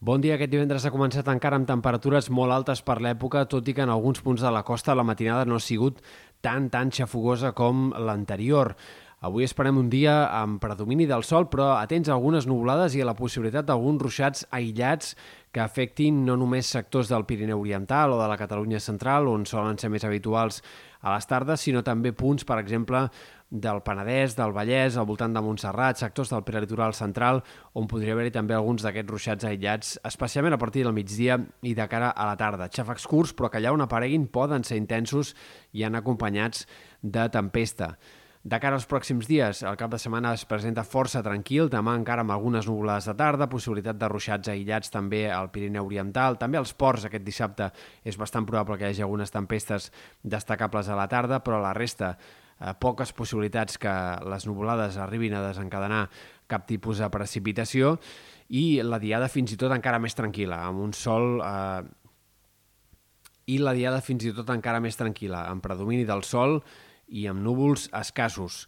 Bon dia. Aquest divendres ha començat encara amb temperatures molt altes per l'època, tot i que en alguns punts de la costa la matinada no ha sigut tan, tan xafogosa com l'anterior. Avui esperem un dia amb predomini del sol, però atents a algunes nuvolades i a la possibilitat d'alguns ruixats aïllats que afectin no només sectors del Pirineu Oriental o de la Catalunya Central, on solen ser més habituals a les tardes, sinó també punts, per exemple, del Penedès, del Vallès, al voltant de Montserrat, sectors del prelitoral central, on podria haver-hi també alguns d'aquests ruixats aïllats, especialment a partir del migdia i de cara a la tarda. Xàfecs curts, però que allà on apareguin poden ser intensos i han acompanyats de tempesta. De cara als pròxims dies, el cap de setmana es presenta força tranquil, demà encara amb algunes nuvolades de tarda, possibilitat de ruixats aïllats també al Pirineu Oriental, també als ports aquest dissabte és bastant probable que hi hagi algunes tempestes destacables a la tarda, però la resta eh, poques possibilitats que les nuvolades arribin a desencadenar cap tipus de precipitació. I la diada fins i tot encara més tranquil·la, amb un sol eh, i la diada fins i tot encara més tranquil·la, amb predomini del sol i amb núvols escassos.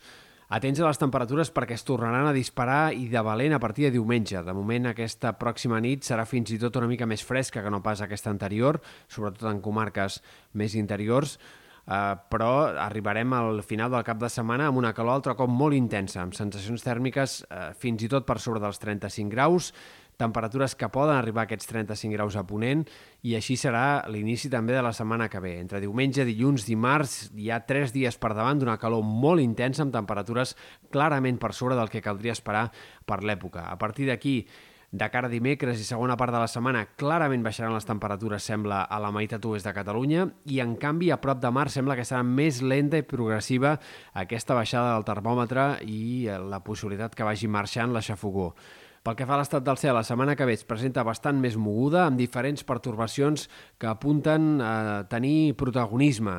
Atents a les temperatures perquè es tornaran a disparar i de valent a partir de diumenge. De moment, aquesta pròxima nit serà fins i tot una mica més fresca que no pas aquesta anterior, sobretot en comarques més interiors, Uh, però arribarem al final del cap de setmana amb una calor altre cop molt intensa, amb sensacions tèrmiques uh, fins i tot per sobre dels 35 graus, temperatures que poden arribar a aquests 35 graus a Ponent i així serà l'inici també de la setmana que ve. Entre diumenge, dilluns, dimarts, hi ha tres dies per davant d'una calor molt intensa amb temperatures clarament per sobre del que caldria esperar per l'època. A partir d'aquí, de cara a dimecres i segona part de la setmana, clarament baixaran les temperatures, sembla, a la meitat oest de Catalunya, i en canvi, a prop de mar, sembla que serà més lenta i progressiva aquesta baixada del termòmetre i la possibilitat que vagi marxant la xafogó. Pel que fa a l'estat del cel, la setmana que ve es presenta bastant més moguda, amb diferents pertorbacions que apunten a tenir protagonisme.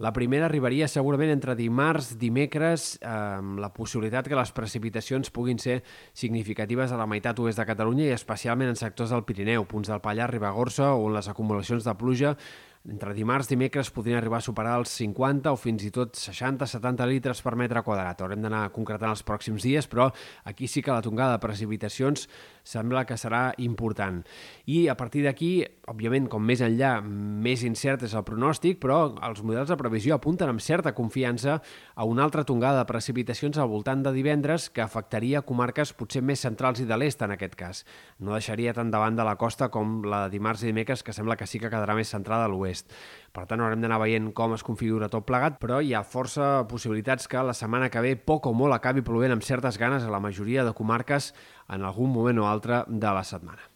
La primera arribaria segurament entre dimarts, dimecres, amb la possibilitat que les precipitacions puguin ser significatives a la meitat oest de Catalunya i especialment en sectors del Pirineu, punts del Pallars, Ribagorça, on les acumulacions de pluja entre dimarts i dimecres podrien arribar a superar els 50 o fins i tot 60-70 litres per metre quadrat. Haurem d'anar concretant els pròxims dies, però aquí sí que la tongada de precipitacions sembla que serà important. I a partir d'aquí, òbviament, com més enllà, més incert és el pronòstic, però els models de previsió apunten amb certa confiança a una altra tongada de precipitacions al voltant de divendres que afectaria comarques potser més centrals i de l'est en aquest cas. No deixaria tant davant de la costa com la de dimarts i dimecres, que sembla que sí que quedarà més centrada a l'oest oest. Per tant, haurem d'anar veient com es configura tot plegat, però hi ha força possibilitats que la setmana que ve poc o molt acabi plovent amb certes ganes a la majoria de comarques en algun moment o altre de la setmana.